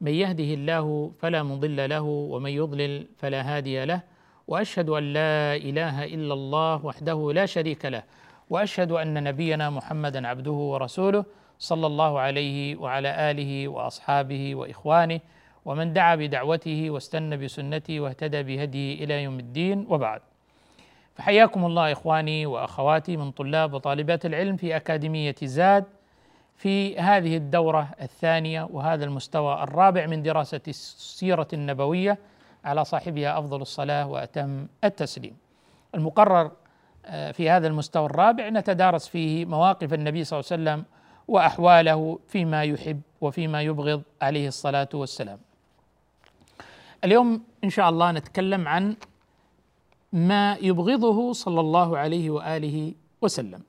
من يهده الله فلا مضل له ومن يضلل فلا هادي له وأشهد أن لا إله إلا الله وحده لا شريك له وأشهد أن نبينا محمدا عبده ورسوله صلى الله عليه وعلى آله وأصحابه وإخوانه ومن دعا بدعوته واستنى بسنته واهتدى بهديه إلى يوم الدين وبعد. فحياكم الله إخواني وأخواتي من طلاب وطالبات العلم في أكاديمية زاد في هذه الدورة الثانية وهذا المستوى الرابع من دراسة السيرة النبوية على صاحبها أفضل الصلاة وأتم التسليم. المقرر في هذا المستوى الرابع نتدارس فيه مواقف النبي صلى الله عليه وسلم وأحواله فيما يحب وفيما يبغض عليه الصلاة والسلام. اليوم إن شاء الله نتكلم عن ما يبغضه صلى الله عليه وآله وسلم.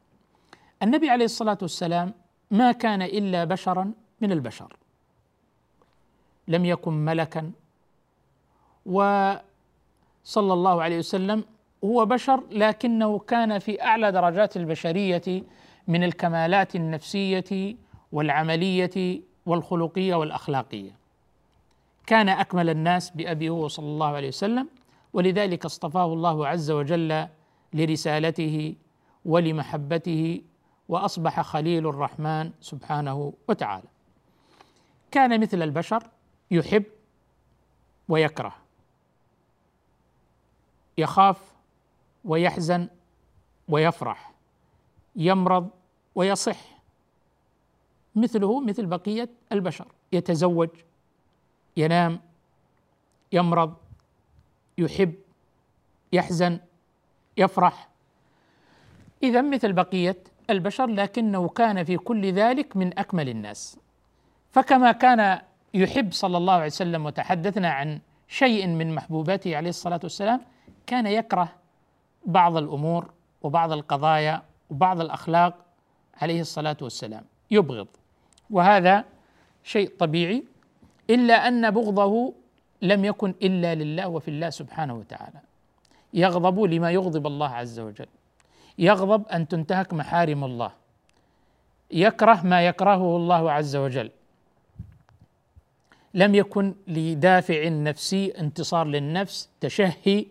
النبي عليه الصلاة والسلام ما كان إلا بشرا من البشر. لم يكن ملكا وصلى الله عليه وسلم هو بشر لكنه كان في أعلى درجات البشرية من الكمالات النفسية والعملية والخلقية والأخلاقية. كان أكمل الناس بأبي هو صلى الله عليه وسلم ولذلك اصطفاه الله عز وجل لرسالته ولمحبته وأصبح خليل الرحمن سبحانه وتعالى. كان مثل البشر يحب ويكره يخاف ويحزن ويفرح يمرض ويصح مثله مثل بقية البشر يتزوج ينام يمرض يحب يحزن يفرح إذا مثل بقية البشر لكنه كان في كل ذلك من أكمل الناس. فكما كان يحب صلى الله عليه وسلم وتحدثنا عن شيء من محبوباته عليه الصلاة والسلام كان يكره بعض الأمور وبعض القضايا وبعض الأخلاق عليه الصلاة والسلام. يبغض. وهذا شيء طبيعي إلا أن بغضه لم يكن إلا لله وفي الله سبحانه وتعالى. يغضب لما يغضب الله عز وجل. يغضب أن تنتهك محارم الله. يكره ما يكرهه الله عز وجل. لم يكن لدافع نفسي انتصار للنفس تشهي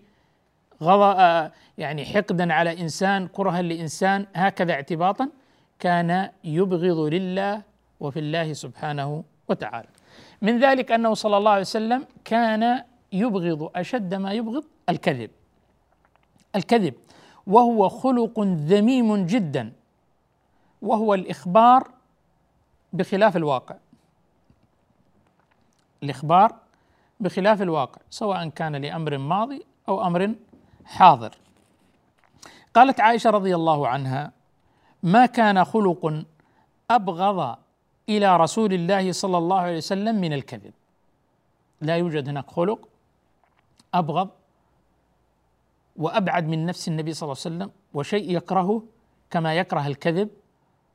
غض يعني حقدا على إنسان كرها لإنسان هكذا اعتباطا كان يبغض لله وفي الله سبحانه وتعالى. من ذلك أنه صلى الله عليه وسلم كان يبغض أشد ما يبغض الكذب. الكذب. وهو خلق ذميم جدا وهو الإخبار بخلاف الواقع. الإخبار بخلاف الواقع سواء كان لأمر ماضي أو أمر حاضر. قالت عائشة رضي الله عنها ما كان خلق أبغض إلى رسول الله صلى الله عليه وسلم من الكذب. لا يوجد هناك خلق أبغض وأبعد من نفس النبي صلى الله عليه وسلم وشيء يكرهه كما يكره الكذب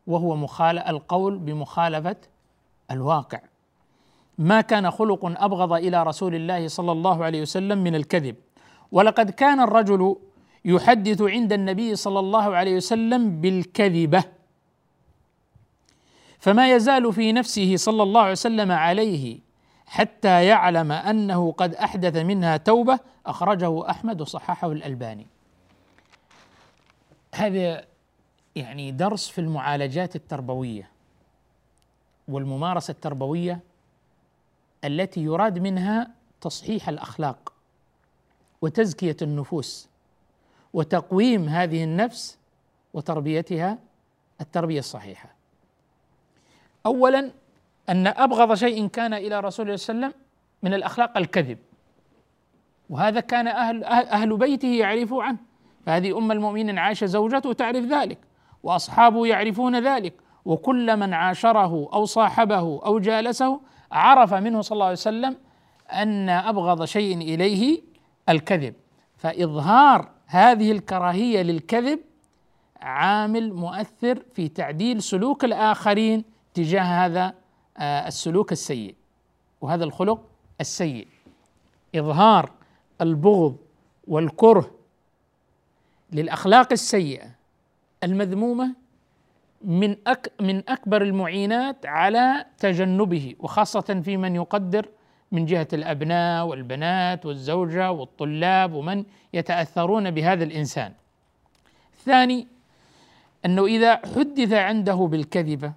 وهو مخال القول بمخالفة الواقع. ما كان خلق أبغض إلى رسول الله صلى الله عليه وسلم من الكذب. ولقد كان الرجل يحدث عند النبي صلى الله عليه وسلم بالكذبة. فما يزال في نفسه صلى الله عليه وسلم عليه حتى يعلم أنه قد أحدث منها توبة أخرجه أحمد وصححه الألباني. هذا يعني درس في المعالجات التربوية والممارسة التربوية التي يراد منها تصحيح الأخلاق وتزكية النفوس وتقويم هذه النفس وتربيتها التربية الصحيحة. اولا أن أبغض شيء كان إلى رسول الله صلى الله عليه وسلم من الأخلاق الكذب. وهذا كان أهل أهل بيته يعرفوا عنه، فهذه أم المؤمنين عائشه زوجته تعرف ذلك، وأصحابه يعرفون ذلك، وكل من عاشره أو صاحبه أو جالسه عرف منه صلى الله عليه وسلم أن أبغض شيء إليه الكذب. فإظهار هذه الكراهية للكذب عامل مؤثر في تعديل سلوك الآخرين تجاه هذا السلوك السيء وهذا الخلق السيء إظهار البغض والكره للأخلاق السيئة المذمومة من أك من أكبر المعينات على تجنبه وخاصة في من يقدر من جهة الأبناء والبنات والزوجة والطلاب ومن يتأثرون بهذا الإنسان. الثاني أنه إذا حدث عنده بالكذبة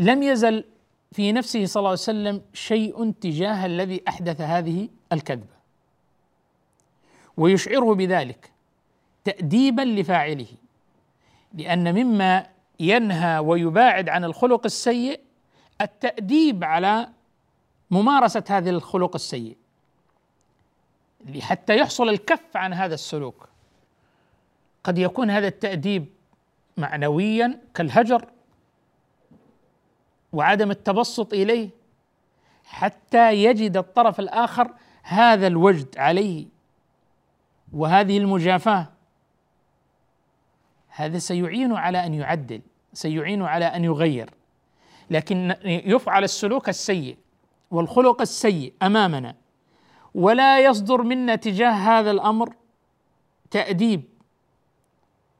لم يزل في نفسه صلى الله عليه وسلم شيء تجاه الذي أحدث هذه الكذبة. ويشعره بذلك تأديبا لفاعله لأن مما ينهى ويباعد عن الخلق السيء التأديب على ممارسة هذا الخلق السيء حتى يحصل الكف عن هذا السلوك قد يكون هذا التأديب معنويا كالهجر وعدم التبسط إليه حتى يجد الطرف الآخر هذا الوجد عليه وهذه المجافاة. هذا سيعين على أن يعدل سيعين على أن يغير. لكن يفعل السلوك السيء والخلق السيء أمامنا ولا يصدر منا تجاه هذا الأمر تأديب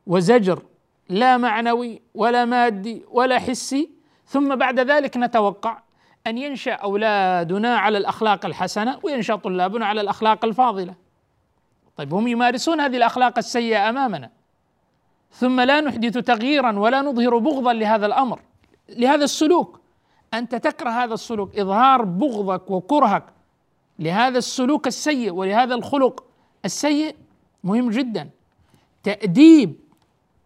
وزجر لا معنوي ولا مادي ولا حسي ثم بعد ذلك نتوقع أن ينشأ أولادنا على الأخلاق الحسنة وينشأ طلابنا على الأخلاق الفاضلة. طيب هم يمارسون هذه الأخلاق السيئة أمامنا. ثم لا نحدث تغييرا ولا نظهر بغضا لهذا الأمر لهذا السلوك. أنت تكره هذا السلوك إظهار بغضك وكرهك لهذا السلوك السيء ولهذا الخلق السيء مهم جدا. تأديب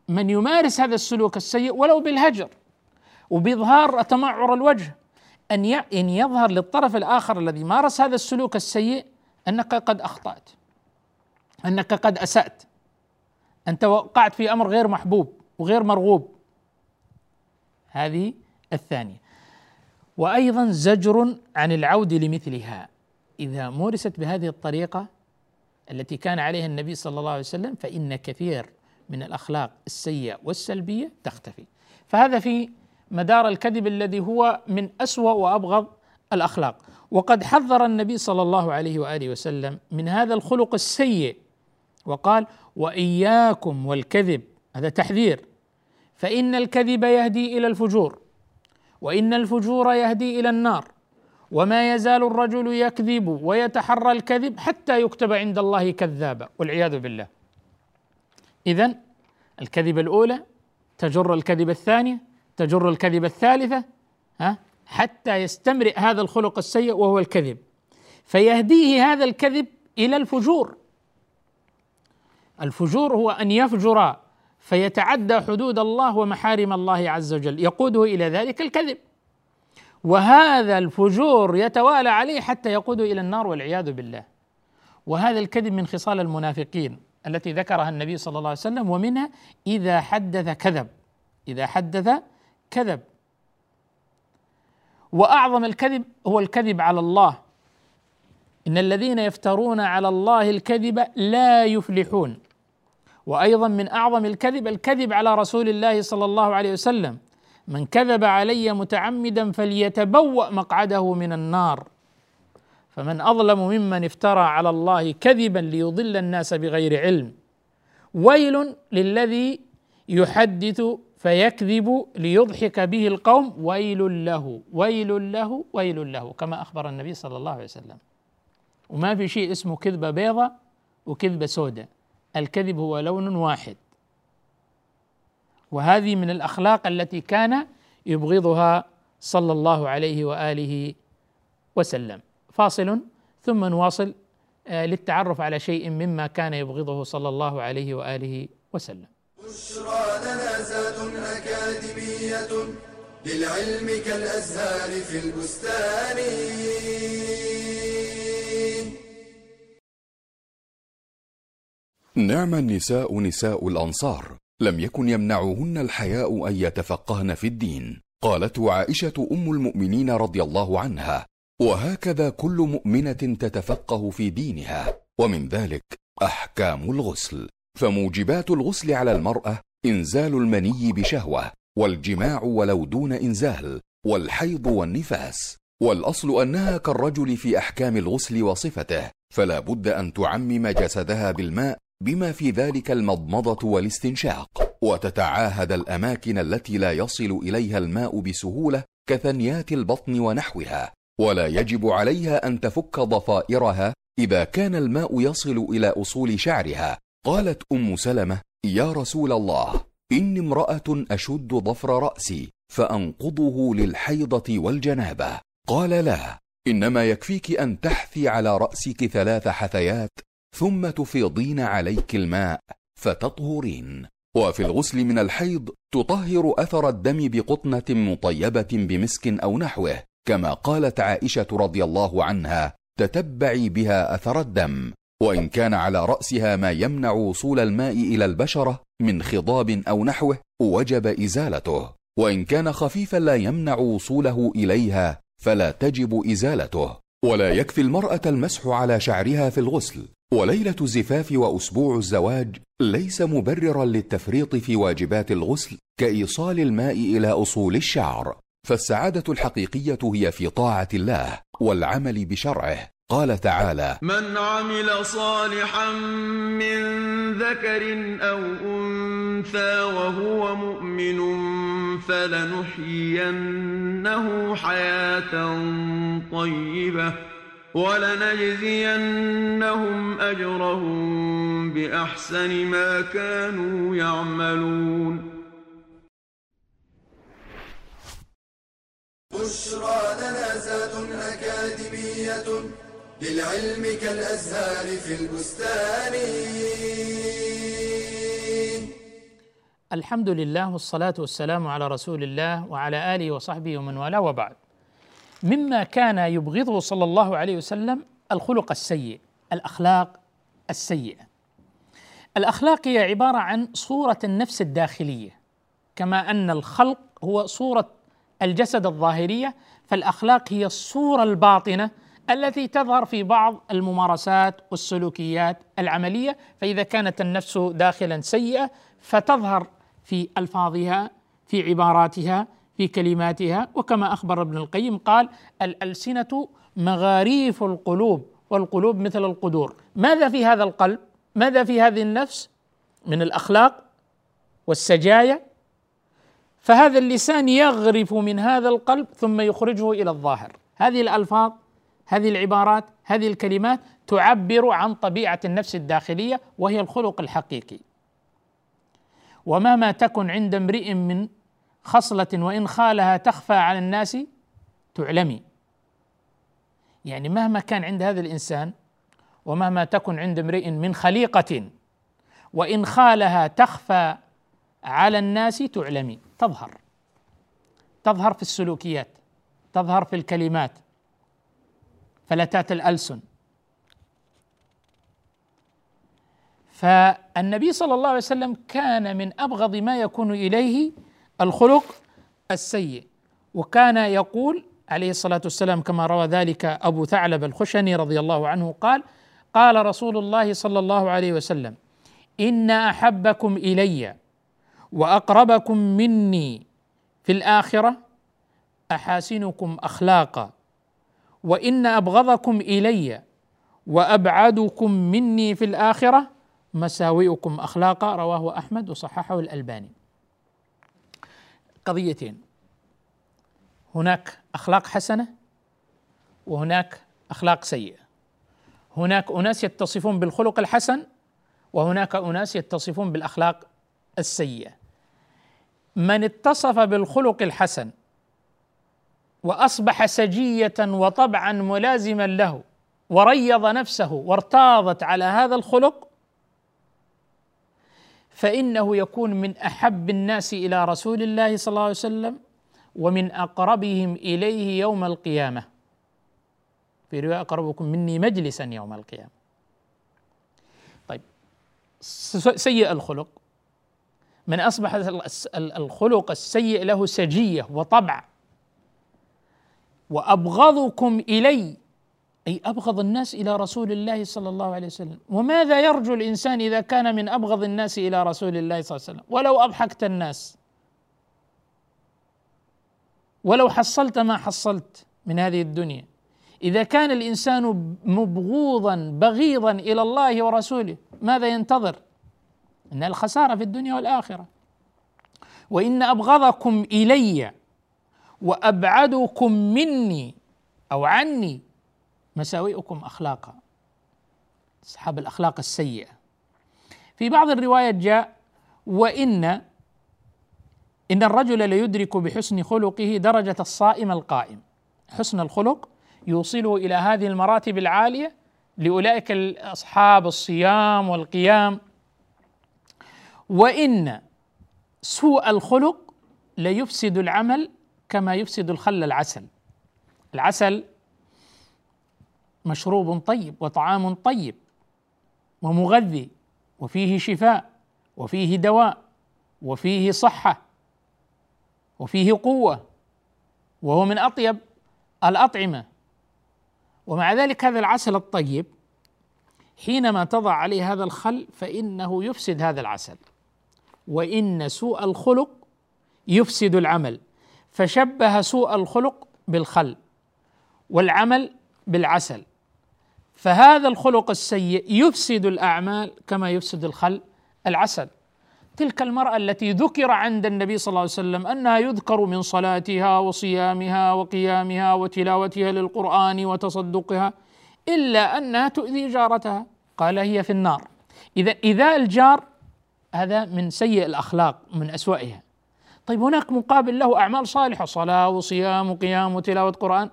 من يمارس هذا السلوك السيء ولو بالهجر. وبإظهار تمعر الوجه أن أن يظهر للطرف الآخر الذي مارس هذا السلوك السيء أنك قد أخطأت أنك قد أسأت أنت وقعت في أمر غير محبوب وغير مرغوب. هذه الثانية. وأيضا زجر عن العود لمثلها. إذا مورست بهذه الطريقة التي كان عليها النبي صلى الله عليه وسلم فإن كثير من الأخلاق السيئة والسلبية تختفي. فهذا في مدار الكذب الذي هو من أسوأ وأبغض الأخلاق. وقد حذر النبي صلى الله عليه وآله وسلم من هذا الخلق السيء وقال وإياكم والكذب هذا تحذير. فإن الكذب يهدي إلى الفجور وإن الفجور يهدي إلى النار وما يزال الرجل يكذب ويتحرى الكذب حتى يكتب عند الله كذابا والعياذ بالله. اذا الكذبة الأولى تجر الكذبة الثانية تجر الكذبه الثالثة ها حتى يستمرئ هذا الخلق السيء وهو الكذب. فيهديه هذا الكذب إلى الفجور. الفجور هو أن يفجر فيتعدى حدود الله ومحارم الله عز وجل يقوده إلى ذلك الكذب. وهذا الفجور يتوالى عليه حتى يقوده إلى النار والعياذ بالله. وهذا الكذب من خصال المنافقين التي ذكرها النبي صلى الله عليه وسلم ومنها إذا حدث كذب. إذا حدث كذب. وأعظم الكذب هو الكذب على الله. إن الذين يفترون على الله الكذب لا يفلحون. وأيضا من أعظم الكذب الكذب على رسول الله صلى الله عليه وسلم. من كذب علي متعمدا فليتبوأ مقعده من النار. فمن أظلم ممن افترى على الله كذبا ليضل الناس بغير علم. ويل للذي يحدث فيكذب ليضحك به القوم ويل له ويل له ويل له كما أخبر النبي صلى الله عليه وسلم. وما في شيء اسمه كذبه بيضة وكذبه سوداء الكذب هو لون واحد. وهذه من الأخلاق التي كان يبغضها صلى الله عليه وآله وسلم. فاصل ثم نواصل آه، للتعرف على شيء مما كان يبغضه صلى الله عليه وآله وسلم. بشرى لنا زاد أكاديمية للعلم كالأزهار في البستان. نعم النساء نساء الأنصار لم يكن يمنعهن الحياء أن يتفقهن في الدين قالت عائشة أم المؤمنين رضي الله عنها وهكذا كل مؤمنة تتفقه في دينها ومن ذلك أحكام الغسل. فموجبات الغسل على المرأة إنزال المني بشهوة والجماع ولو دون إنزال والحيض والنفاس. والأصل أنها كالرجل في أحكام الغسل وصفته فلا بد أن تعمم جسدها بالماء بما في ذلك المضمضة والاستنشاق. وتتعاهد الأماكن التي لا يصل إليها الماء بسهولة كثنيات البطن ونحوها. ولا يجب عليها أن تفك ضفائرها إذا كان الماء يصل إلى أصول شعرها. قالت أم سلمة يا رسول الله إني امرأة أشد ضفر رأسي فأنقضه للحيضة والجنابة. قال لا إنما يكفيك أن تحثي على رأسك ثلاث حثيات ثم تفيضين عليك الماء فتطهرين. وفي الغسل من الحيض تطهر أثر الدم بقطنة مطيبة بمسك أو نحوه كما قالت عائشة رضي الله عنها تتبعي بها أثر الدم. وإن كان على رأسها ما يمنع وصول الماء إلى البشرة من خضاب أو نحوه وجب إزالته. وإن كان خفيفا لا يمنع وصوله إليها فلا تجب إزالته. ولا يكفي المرأة المسح على شعرها في الغسل. وليلة الزفاف وأسبوع الزواج ليس مبررا للتفريط في واجبات الغسل كإيصال الماء إلى أصول الشعر. فالسعادة الحقيقية هي في طاعة الله والعمل بشرعه. قال تعالى من عمل صالحا من ذكر أو أنثى وهو مؤمن فلنحيينه حياة طيبة ولنجزينهم أجرهم بأحسن ما كانوا يعملون. بشرى لنا زاد أكاديمية للعلم كالأزهار في البستان. الحمد لله والصلاة والسلام على رسول الله وعلى آله وصحبه ومن والاه وبعد. مما كان يبغضه صلى الله عليه وسلم الخلق السيء الأخلاق السيئة. الأخلاق هي عبارة عن صورة النفس الداخلية كما أن الخلق هو صورة الجسد الظاهرية فالأخلاق هي الصورة الباطنة التي تظهر في بعض الممارسات والسلوكيات العملية فإذا كانت النفس داخلا سيئة فتظهر في ألفاظها في عباراتها في كلماتها. وكما أخبر ابن القيم قال الألسنة مغاريف القلوب والقلوب مثل القدور. ماذا في هذا القلب؟ ماذا في هذه النفس؟ من الأخلاق والسجايا. فهذا اللسان يغرف من هذا القلب ثم يخرجه إلى الظاهر. هذه الألفاظ هذه العبارات هذه الكلمات تعبر عن طبيعة النفس الداخلية وهي الخلق الحقيقي. ومهما تكن عند امرئ من خصلة وإن خالها تخفى على الناس تعلمي. يعني مهما كان عند هذا الإنسان ومهما تكن عند امرئ من خليقة وإن خالها تخفى على الناس تعلمي. تظهر. تظهر في السلوكيات. تظهر في الكلمات. فلتات الألسن فالنبي صلى الله عليه وسلم كان من أبغض ما يكون إليه الخلق السيء وكان يقول عليه الصلاة والسلام كما روى ذلك أبو ثعلب الخشني رضي الله عنه قال قال رسول الله صلى الله عليه وسلم إن أحبكم إلي وأقربكم مني في الآخرة أحاسنكم أخلاقا. وإن أبغضكم إلي وأبعدكم مني في الآخرة مساوئكم أخلاقا رواه أحمد وصححه الألباني. قضيتين. هناك أخلاق حسنة وهناك أخلاق سيئة. هناك أناس يتصفون بالخلق الحسن وهناك أناس يتصفون بالأخلاق السيئة. من اتصف بالخلق الحسن وأصبح سجية وطبعا ملازما له وريض نفسه وارتاضت على هذا الخلق فإنه يكون من أحب الناس إلى رسول الله صلى الله عليه وسلم ومن أقربهم إليه يوم القيامة. في رواية أقربكم مني مجلسا يوم القيامة. طيب سيء الخلق. من أصبح الخلق السيء له سجية وطبع وأبغضكم إلي. أي أبغض الناس إلى رسول الله صلى الله عليه وسلم. وماذا يرجو الإنسان إذا كان من أبغض الناس إلى رسول الله صلى الله عليه وسلم؟ ولو أضحكت الناس. ولو حصلت ما حصلت من هذه الدنيا. إذا كان الإنسان مبغوضا بغيضا إلى الله ورسوله ماذا ينتظر؟ إن الخسارة في الدنيا والآخرة. وإن أبغضكم إلي. وأبعدكم مني أو عني مساوئكم أخلاقا. أصحاب الأخلاق السيئة. في بعض الروايات جاء وإن إن الرجل ليدرك بحسن خلقه درجة الصائم القائم. حسن الخلق يوصله إلى هذه المراتب العالية لأولئك اصحاب الصيام والقيام. وإن سوء الخلق ليفسد العمل كما يفسد الخل العسل. العسل مشروب طيب وطعام طيب ومغذي وفيه شفاء وفيه دواء وفيه صحة وفيه قوة وهو من أطيب الأطعمة. ومع ذلك هذا العسل الطيب حينما تضع عليه هذا الخل فإنه يفسد هذا العسل. وإن سوء الخلق يفسد العمل. فشبه سوء الخلق بالخل والعمل بالعسل. فهذا الخلق السيء يفسد الأعمال كما يفسد الخل العسل. تلك المرأة التي ذكر عند النبي صلى الله عليه وسلم أنها يذكر من صلاتها وصيامها وقيامها وتلاوتها للقرآن وتصدقها إلا أنها تؤذي جارتها. قال هي في النار. إذا ايذاء الجار هذا من سيء الأخلاق من اسوائها طيب هناك مقابل له أعمال صالحة صلاة وصيام وقيام وتلاوة قرآن.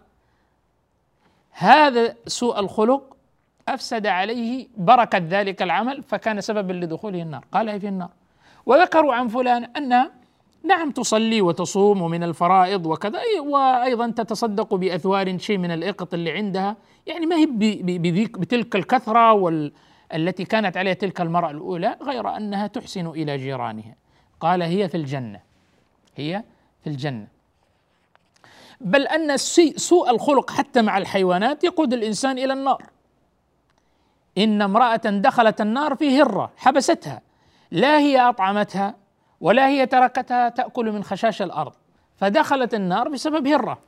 هذا سوء الخلق أفسد عليه بركة ذلك العمل فكان سببا لدخوله النار. قال هي في النار؟ وذكروا عن فلان انها نعم تصلي وتصوم ومن الفرائض وكذا وأيضا تتصدق بأثوار شيء من الإقط اللي عندها. يعني ما هي بتلك الكثرة وال التي كانت عليها تلك المرأة الأولى غير أنها تحسن إلى جيرانها. قال هي في الجنة. هي في الجنة. بل أن سوء الخلق حتى مع الحيوانات يقود الإنسان إلى النار. إن امرأة دخلت النار في هرة حبستها. لا هي أطعمتها ولا هي تركتها تأكل من خشاش الأرض. فدخلت النار بسبب هرة.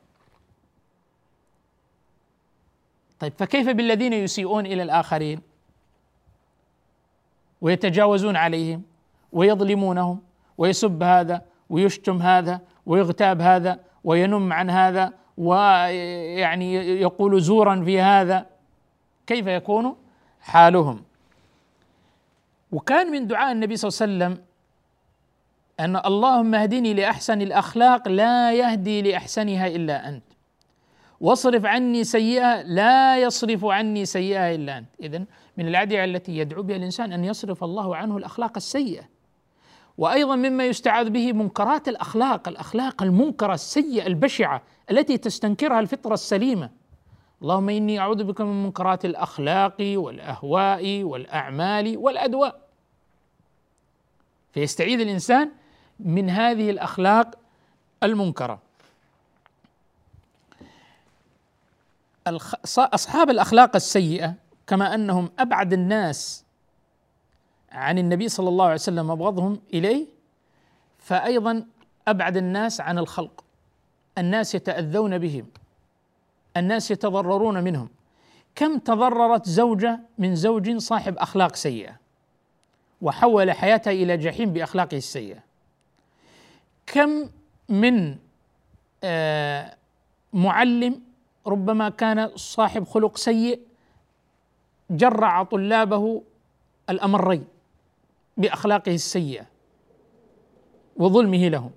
طيب فكيف بالذين يسيئون إلى الآخرين؟ ويتجاوزون عليهم ويظلمونهم ويسب هذا ويشتم هذا ويغتاب هذا وينم عن هذا ويعني يقول زورا في هذا. كيف يكون؟ حالهم. وكان من دعاء النبي صلى الله عليه وسلم أن اللهم اهدني لأحسن الأخلاق لا يهدي لأحسنها إلا أنت. واصرف عني سيئة لا يصرف عني سيئة إلا أنت. اذا من الأدعية التي يدعو بها الإنسان أن يصرف الله عنه الأخلاق السيئة. وأيضا مما يستعاذ به منكرات الأخلاق الأخلاق المنكرة السيئة البشعة التي تستنكرها الفطرة السليمة. اللهم إني أعوذ بك من منكرات الأخلاق والأهواء والأعمال والأدواء. فيستعيذ الإنسان من هذه الأخلاق المنكرة. أصحاب الأخلاق السيئة كما أنهم أبعد الناس عن النبي صلى الله عليه وسلم أبغضهم إليه فايضا أبعد الناس عن الخلق. الناس يتأذون بهم. الناس يتضررون منهم. كم تضررت زوجة من زوج صاحب أخلاق سيئة وحول حياتها إلى جحيم بأخلاقه السيئة. كم من آه معلم ربما كان صاحب خلق سيء جرع طلابه الأمرين. بأخلاقه السيئة وظلمه لهم.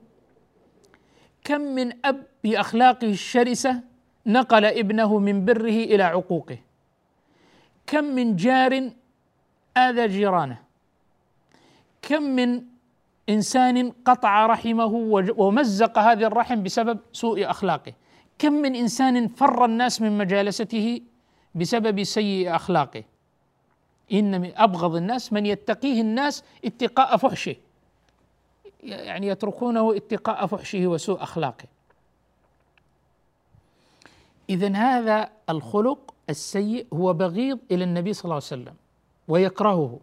كم من أب بأخلاقه الشرسة نقل ابنه من بره إلى عقوقه. كم من جار آذى جيرانه. كم من إنسان قطع رحمه ومزق هذه الرحم بسبب سوء أخلاقه. كم من إنسان فر الناس من مجالسته بسبب سيء أخلاقه. إن من أبغض الناس من يتقيه الناس اتقاء فحشه. يعني يتركونه اتقاء فحشه وسوء أخلاقه. إذا هذا الخلق السيء هو بغيض إلى النبي صلى الله عليه وسلم ويكرهه.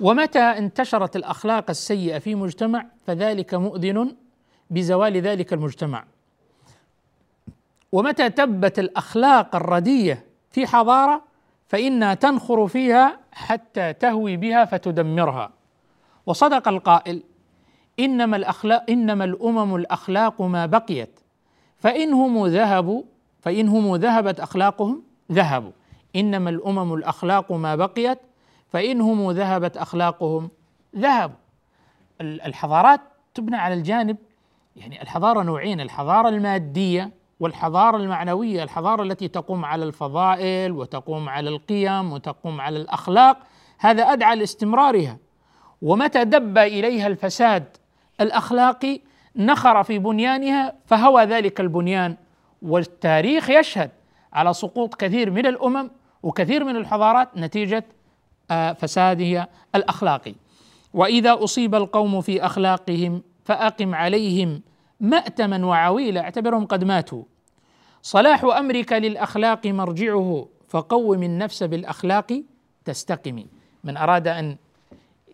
ومتى انتشرت الأخلاق السيئة في مجتمع فذلك مؤذن بزوال ذلك المجتمع. ومتى تبت الأخلاق الردية في حضارة فإنها تنخر فيها حتى تهوي بها فتدمرها. وصدق القائل إنما الأخلاق إنما الأمم الأخلاق ما بقيت. فإنهم ذهبوا فإنهم ذهبت أخلاقهم ذهبوا. إنما الأمم الأخلاق ما بقيت فإنهم ذهبت أخلاقهم ذهبوا. الحضارات تبنى على الجانب يعني الحضارة نوعين الحضارة المادية والحضارة المعنوية الحضارة التي تقوم على الفضائل وتقوم على القيم وتقوم على الأخلاق هذا أدعى لاستمرارها. ومتى دب إليها الفساد الأخلاقي نخر في بنيانها فهوى ذلك البنيان. والتاريخ يشهد على سقوط كثير من الأمم وكثير من الحضارات نتيجة آه، فسادها الأخلاقي. وإذا أصيب القوم في أخلاقهم فأقم عليهم مأتما وعويلا اعتبرهم قد ماتوا. صلاح امرك للأخلاق مرجعه فقوم النفس بالأخلاق تستقم. من أراد أن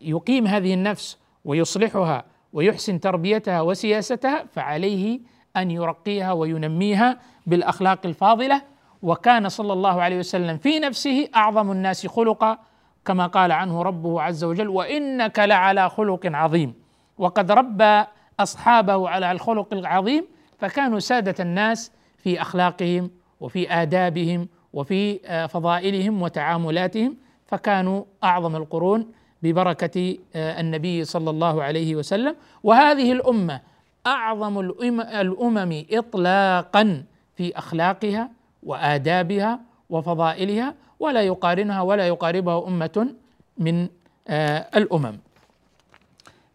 يقيم هذه النفس ويصلحها ويحسن تربيتها وسياستها فعليه أن يرقيها وينميها بالأخلاق الفاضلة. وكان صلى الله عليه وسلم في نفسه أعظم الناس خلقا كما قال عنه ربه عز وجل وإنك لعلى خلق عظيم وقد ربى أصحابه على الخلق العظيم فكانوا سادة الناس في أخلاقهم وفي آدابهم وفي آه، فضائلهم وتعاملاتهم فكانوا أعظم القرون ببركة آه، النبي صلى الله عليه وسلم. وهذه الأمة أعظم الأمم اطلاقا في أخلاقها وآدابها وفضائلها ولا يقارنها ولا يقاربها أمة من آه، الأمم.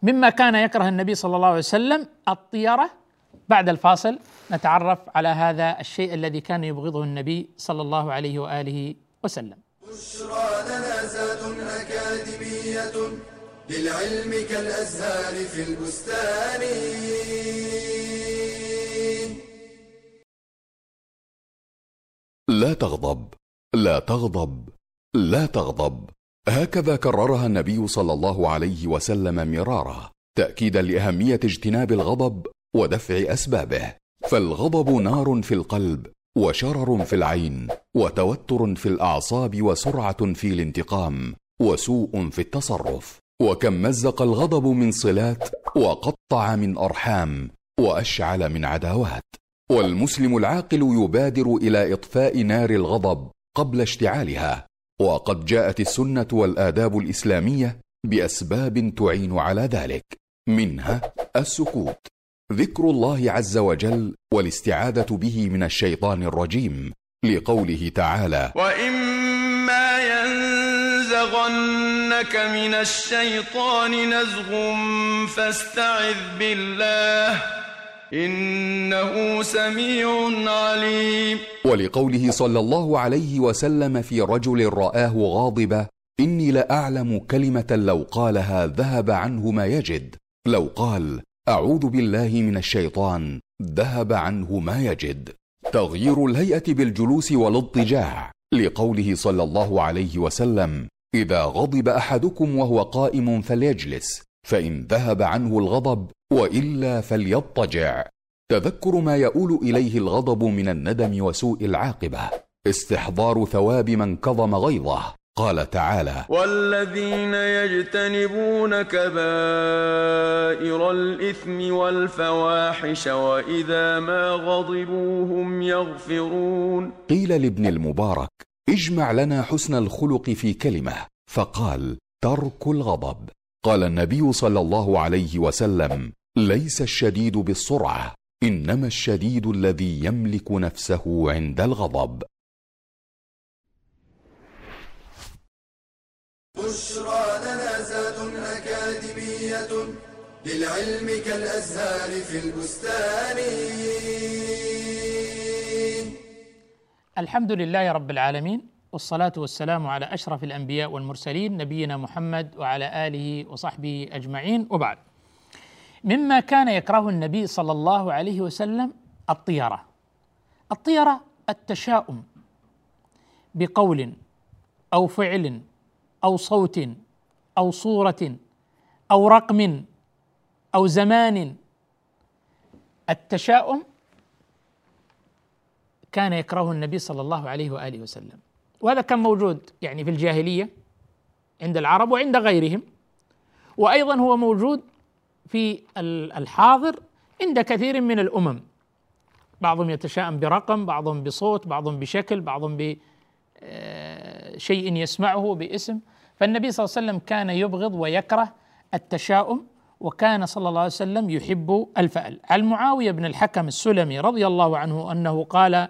مما كان يكره النبي صلى الله عليه وسلم الطيره بعد الفاصل. نتعرف على هذا الشيء الذي كان يبغضه النبي صلى الله عليه وآله وسلم. بشرى لنا زاد أكاديمية للعلم كالأزهار في البستان. لا تغضب لا تغضب لا تغضب. هكذا كررها النبي صلى الله عليه وسلم مرارا تأكيدا لأهمية اجتناب الغضب ودفع أسبابه. فالغضب نار في القلب وشرر في العين وتوتر في الأعصاب وسرعة في الانتقام وسوء في التصرف. وكم مزق الغضب من صلات وقطع من أرحام وأشعل من عداوات. والمسلم العاقل يبادر إلى إطفاء نار الغضب قبل اشتعالها. وقد جاءت السنة والآداب الإسلامية بأسباب تعين على ذلك منها السكوت. ذكر الله عز وجل والاستعاذة به من الشيطان الرجيم لقوله تعالى واما ينزغنك من الشيطان نزغ فاستعذ بالله إنه سميع عليم. ولقوله صلى الله عليه وسلم في رجل رآه غاضبا إني لأعلم كلمة لو قالها ذهب عنه ما يجد. لو قال أعوذ بالله من الشيطان ذهب عنه ما يجد. تغيير الهيئة بالجلوس والاضطجاع. لقوله صلى الله عليه وسلم إذا غضب أحدكم وهو قائم فليجلس. فإن ذهب عنه الغضب وإلا فليضطجع. تذكر ما يؤول إليه الغضب من الندم وسوء العاقبة. استحضار ثواب من كظم غيظه. قال تعالى والذين يجتنبون كبائر الإثم والفواحش وإذا ما غضبوا هم يغفرون. قيل لابن المبارك اجمع لنا حسن الخلق في كلمة. فقال ترك الغضب. قال النبي صلى الله عليه وسلم ليس الشديد بالسرعة إنما الشديد الذي يملك نفسه عند الغضب. بشرى لنا زاد أكاديمية للعلم كالأزهار في البستان. الحمد لله رب العالمين والصلاة والسلام على أشرف الأنبياء والمرسلين نبينا محمد وعلى آله وصحبه أجمعين وبعد. مما كان يكره النبي صلى الله عليه وسلم الطيرة. الطيرة التشاؤم بقول أو فعل أو صوت أو صورة أو رقم أو زمان. التشاؤم كان يكرهه النبي صلى الله عليه وآله وسلم. وهذا كان موجود يعني في الجاهلية عند العرب وعند غيرهم. وأيضا هو موجود في الحاضر عند كثير من الأمم. بعضهم يتشائم برقم بعضهم بصوت بعضهم بشكل بعضهم بشيء يسمعه باسم. فالنبي صلى الله عليه وسلم كان يبغض ويكره التشاؤم وكان صلى الله عليه وسلم يحب الفأل. عن معاوية بن الحكم السلمي رضي الله عنه أنه قال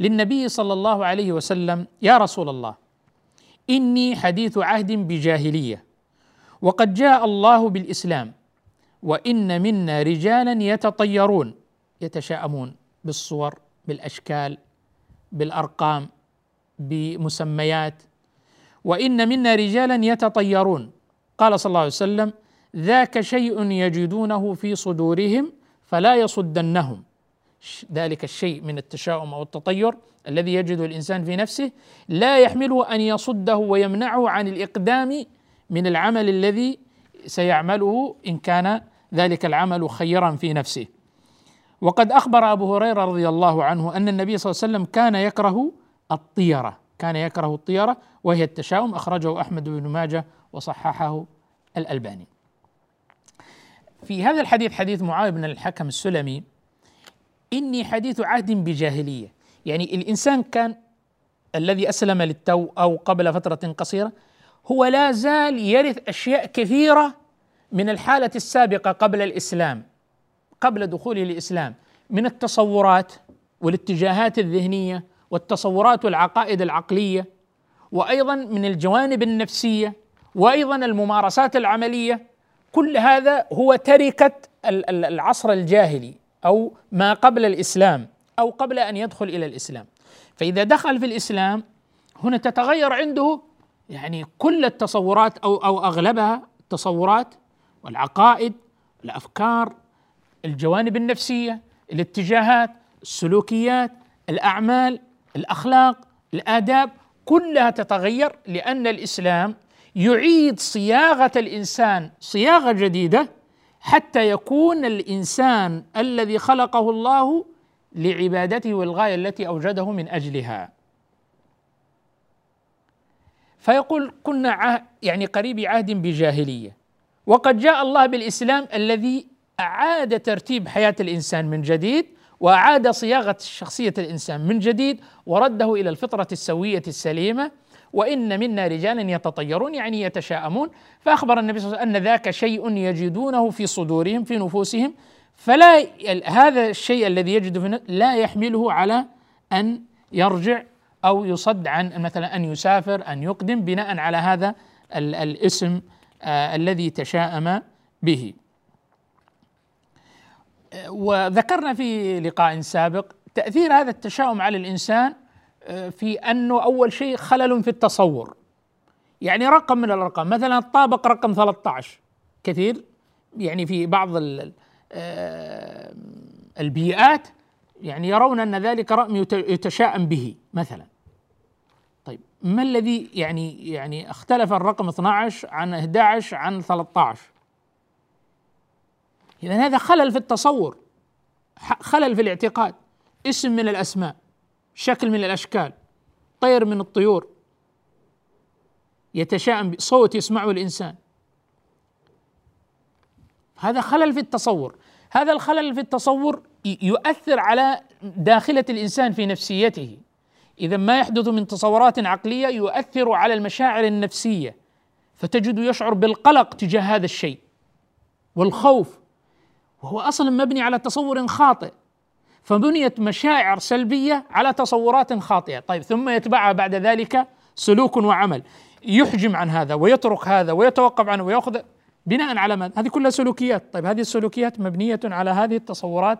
للنبي صلى الله عليه وسلم يا رسول الله إني حديث عهد بجاهلية وقد جاء الله بالإسلام وإن منا رجالا يتطيرون. يتشاءمون بالصور بالأشكال بالأرقام بمسميات وإن منا رجالا يتطيرون. قال صلى الله عليه وسلم ذاك شيء يجدونه في صدورهم فلا يصدنهم. ذلك الشيء من التشاؤم أو التطير الذي يجده الإنسان في نفسه لا يحمله أن يصده ويمنعه عن الإقدام من العمل الذي سيعمله إن كان ذلك العمل خيرا في نفسه. وقد أخبر أبو هريرة رضي الله عنه أن النبي صلى الله عليه وسلم كان يكره الطيرة كان يكره الطيرة وهي التشاؤم أخرجه أحمد بن ماجه وصححه الألباني. في هذا الحديث حديث معاويه بن الحكم السلمي إني حديث عهد بجاهلية. يعني الإنسان كان الذي أسلم للتو أو قبل فترة قصيرة هو لا زال يرث أشياء كثيرة من الحالة السابقة قبل الإسلام قبل دخوله الإسلام من التصورات والاتجاهات الذهنية والتصورات والعقائد العقلية وأيضا من الجوانب النفسية وأيضا الممارسات العملية. كل هذا هو تركة العصر الجاهلي. أو ما قبل الإسلام أو قبل أن يدخل إلى الإسلام. فإذا دخل في الإسلام هنا تتغير عنده يعني كل التصورات أو أو أغلبها التصورات والعقائد الافكار الجوانب النفسية الاتجاهات السلوكيات الأعمال الأخلاق الآداب كلها تتغير لأن الإسلام يعيد صياغة الإنسان صياغة جديدة حتى يكون الإنسان الذي خلقه الله لعبادته والغاية التي أوجده من أجلها. فيقول كنا يعني قريب عهد بجاهلية. وقد جاء الله بالإسلام الذي أعاد ترتيب حياة الإنسان من جديد وأعاد صياغة شخصية الإنسان من جديد ورده إلى الفطرة السوية السليمة وإن منا رجالا يتطيرون يعني يتشاءمون. فأخبر النبي صلى الله عليه وسلم أن ذاك شيء يجدونه في صدورهم في نفوسهم. فلا هذا الشيء الذي يجده في لا يحمله على أن يرجع أو يصد عن مثلا أن يسافر أن يقدم بناء على هذا الاسم آه الذي تشاءم به. وذكرنا في لقاء سابق تأثير هذا التشاؤم على الإنسان في أنه أول شيء خلل في التصور. يعني رقم من الأرقام مثلا الطابق رقم 13 كثير؟ يعني في بعض آه، البيئات يعني يرون أن ذلك رقم يتشائم به مثلا. طيب ما الذي يعني يعني اختلف الرقم 12 عن 11 عن 13 اذا هذا خلل في التصور خلل في الاعتقاد اسم من الأسماء. شكل من الأشكال طير من الطيور يتشائم صوت يسمعه الإنسان. هذا خلل في التصور. هذا الخلل في التصور يؤثر على داخلة الإنسان في نفسيته. إذا ما يحدث من تصورات عقلية يؤثر على المشاعر النفسية فتجد يشعر بالقلق تجاه هذا الشيء والخوف. وهو أصلا مبني على تصور خاطئ. فبنيت مشاعر سلبية على تصورات خاطئة، طيب ثم يتبعها بعد ذلك سلوك وعمل. يحجم عن هذا ويترك هذا ويتوقف عنه ويأخذ بناء على ما هذه كلها سلوكيات. طيب هذه السلوكيات مبنية على هذه التصورات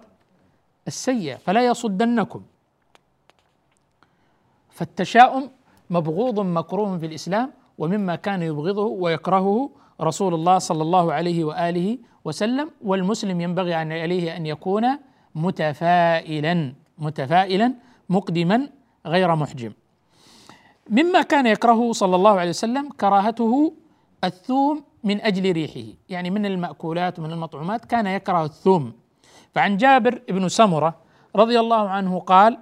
السيئة. فلا يصدنكم. فالتشاؤم مبغوض مكروه في الإسلام ومما كان يبغضه ويكرهه رسول الله صلى الله عليه وآله وسلم والمسلم ينبغي عليه أن يكون متفائلا متفائلا مقدما غير محجم مما كان يكرهه صلى الله عليه وسلم كراهته الثوم من أجل ريحه، يعني من المأكولات ومن المطعومات كان يكره الثوم. فعن جابر بن سمرة رضي الله عنه قال: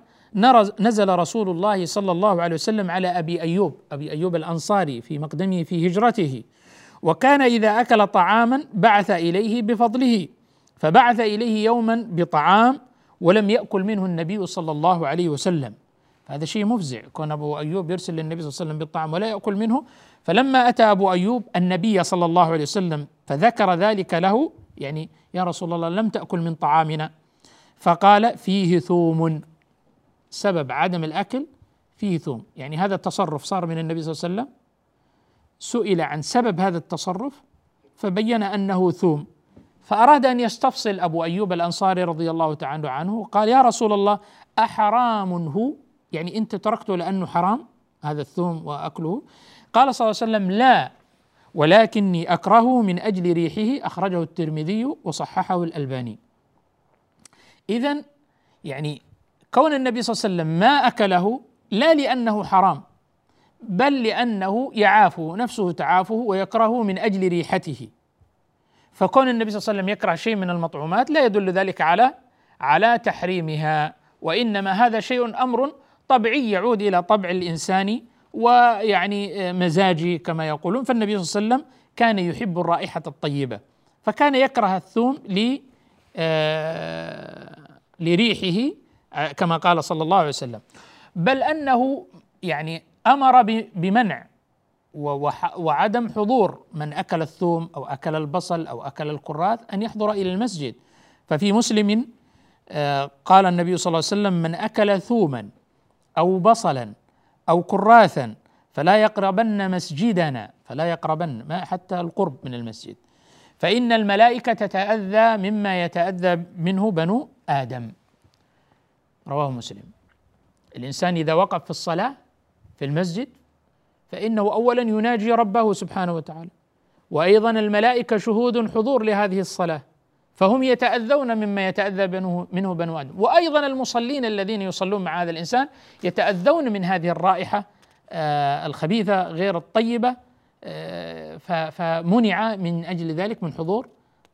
نزل رسول الله صلى الله عليه وسلم على أبي أيوب، أبي أيوب الأنصاري في مقدمه في هجرته، وكان إذا أكل طعاما بعث إليه بفضله، فبعث إليه يوما بطعام ولم يأكل منه النبي صلى الله عليه وسلم. هذا شيء مفزع. كون أبو أيوب يرسل للنبي صلى الله عليه وسلم بالطعام ولا يأكل منه. فلما أتى أبو أيوب النبي صلى الله عليه وسلم فذكر ذلك له يعني يا رسول الله لم تأكل من طعامنا. فقال فيه ثوم. سبب عدم الأكل فيه ثوم. يعني هذا التصرف صار من النبي صلى الله عليه وسلم. سئل عن سبب هذا التصرف فبين أنه ثوم. فأراد أن يستفصل أبو أيوب الأنصاري رضي الله تعالى عنه قال يا رسول الله أحرام هو؟ يعني أنت تركته لأنه حرام هذا الثوم وأكله. قال صلى الله عليه وسلم لا ولكني أكرهه من أجل ريحه. أخرجه الترمذي وصححه الألباني. اذا يعني كون النبي صلى الله عليه وسلم ما أكله لا لأنه حرام بل لأنه يعافه نفسه تعافه ويكرهه من أجل ريحته. فكون النبي صلى الله عليه وسلم يكره شيء من المطعومات لا يدل ذلك على على تحريمها. وإنما هذا شيء أمر طبيعي يعود إلى طبع الإنسان ويعني مزاجي كما يقولون. فالنبي صلى الله عليه وسلم كان يحب الرائحة الطيبة فكان يكره الثوم ل آه، لريحه آه، كما قال صلى الله عليه وسلم. بل أنه يعني أمر بمنع وعدم حضور من أكل الثوم أو أكل البصل أو أكل الكراث أن يحضر إلى المسجد. ففي مسلم آه، قال النبي صلى الله عليه وسلم من أكل ثوما أو بصلا أو كراثا فلا يقربن مسجدنا فلا يقربن ما حتى القرب من المسجد. فإن الملائكة تتأذى مما يتأذى منه بنو آدم. رواه مسلم. الإنسان إذا وقف في الصلاة في المسجد فإنه اولا يناجي ربه سبحانه وتعالى. وأيضا الملائكة شهود حضور لهذه الصلاة فهم يتأذون مما يتأذى منه بنو آدم. وأيضا المصلين الذين يصلون مع هذا الإنسان يتأذون من هذه الرائحة آه، الخبيثة غير الطيبة آه، فمنع من أجل ذلك من حضور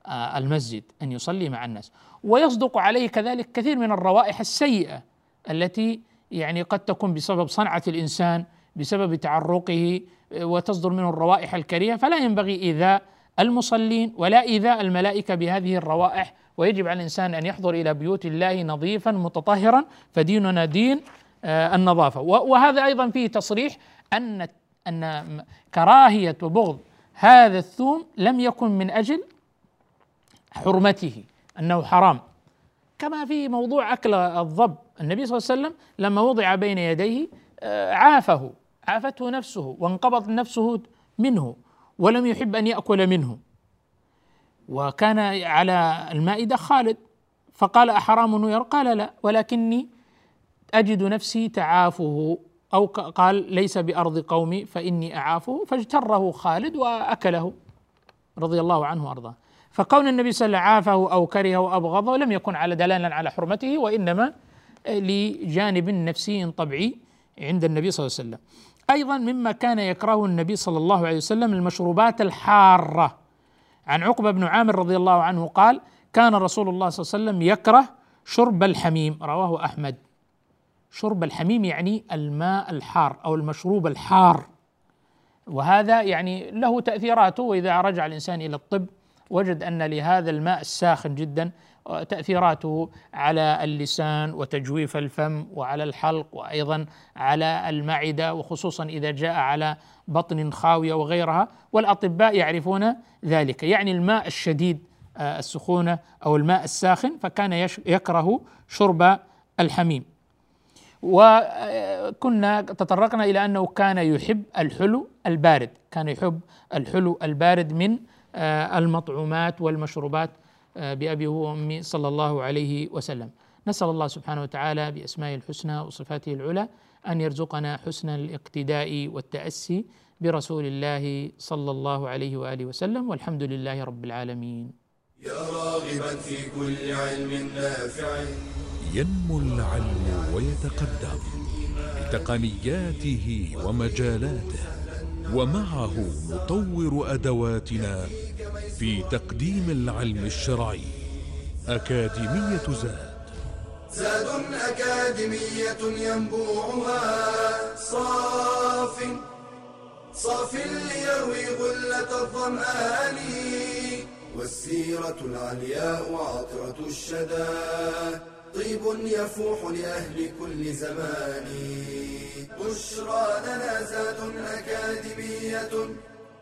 آه، المسجد أن يصلي مع الناس. ويصدق عليه كذلك كثير من الروائح السيئة التي يعني قد تكون بسبب صنعة الإنسان بسبب تعرقه وتصدر منه الروائح الكريهة. فلا ينبغي إيذاء المصلين ولا إيذاء الملائكة بهذه الروائح ويجب على الإنسان أن يحضر إلى بيوت الله نظيفا متطهرا فديننا دين آه، النظافة. وهذا أيضا فيه تصريح أن أن كراهية وبغض هذا الثوم لم يكن من أجل حرمته أنه حرام. كما في موضوع أكل الضب النبي صلى الله عليه وسلم لما وضع بين يديه آه، عافه. عافته نفسه وانقبض نفسه منه ولم يحب أن يأكل منه. وكان على المائدة خالد فقال أحرام يرى قال لا ولكني أجد نفسي تعافه. أو قال ليس بأرض قومي فإني أعافه. فاجتره خالد وأكله رضي الله عنه وأرضاه. فكون النبي صلى الله عليه وسلم عافه أو كرهه أو أبغضه لم يكن على دلالا على حرمته وإنما لجانب نفسي طبيعي عند النبي صلى الله عليه وسلم. أيضا مما كان يكرهه النبي صلى الله عليه وسلم المشروبات الحارة. عن عقبة بن عامر رضي الله عنه قال كان رسول الله صلى الله عليه وسلم يكره شرب الحميم. رواه أحمد. شرب الحميم يعني الماء الحار أو المشروب الحار. وهذا يعني له تأثيراته وإذا رجع الإنسان إلى الطب وجد أن لهذا الماء الساخن جدا. تأثيراته على اللسان وتجويف الفم وعلى الحلق وأيضا على المعدة وخصوصا إذا جاء على بطن خاوية وغيرها. والأطباء يعرفون ذلك يعني الماء الشديد آه، السخونة أو الماء الساخن فكان يكره شرب الحميم. وكنا تطرقنا إلى أنه كان يحب الحلو البارد، كان يحب الحلو البارد من آه، المطعومات والمشروبات آه، بأبي وأمي صلى الله عليه وسلم. نسأل الله سبحانه وتعالى بأسمائه الحسنى وصفاته العلى أن يرزقنا حسن الاقتداء والتأسي برسول الله صلى الله عليه وآله وسلم. والحمد لله رب العالمين. يا راغبا في كل علم نافع. ينمو العلم ويتقدم بتقنياته ومجالاته ومعه نطور أدواتنا في تقديم العلم الشرعي أكاديمية زاد. زاد أكاديمية ينبوعها. صاف صاف ليروي غلة الظمآن. والسيرة العلياء عطرة الشدى. طيب يفوح لأهل كل زمان. بشرى لنا زاد أكاديمية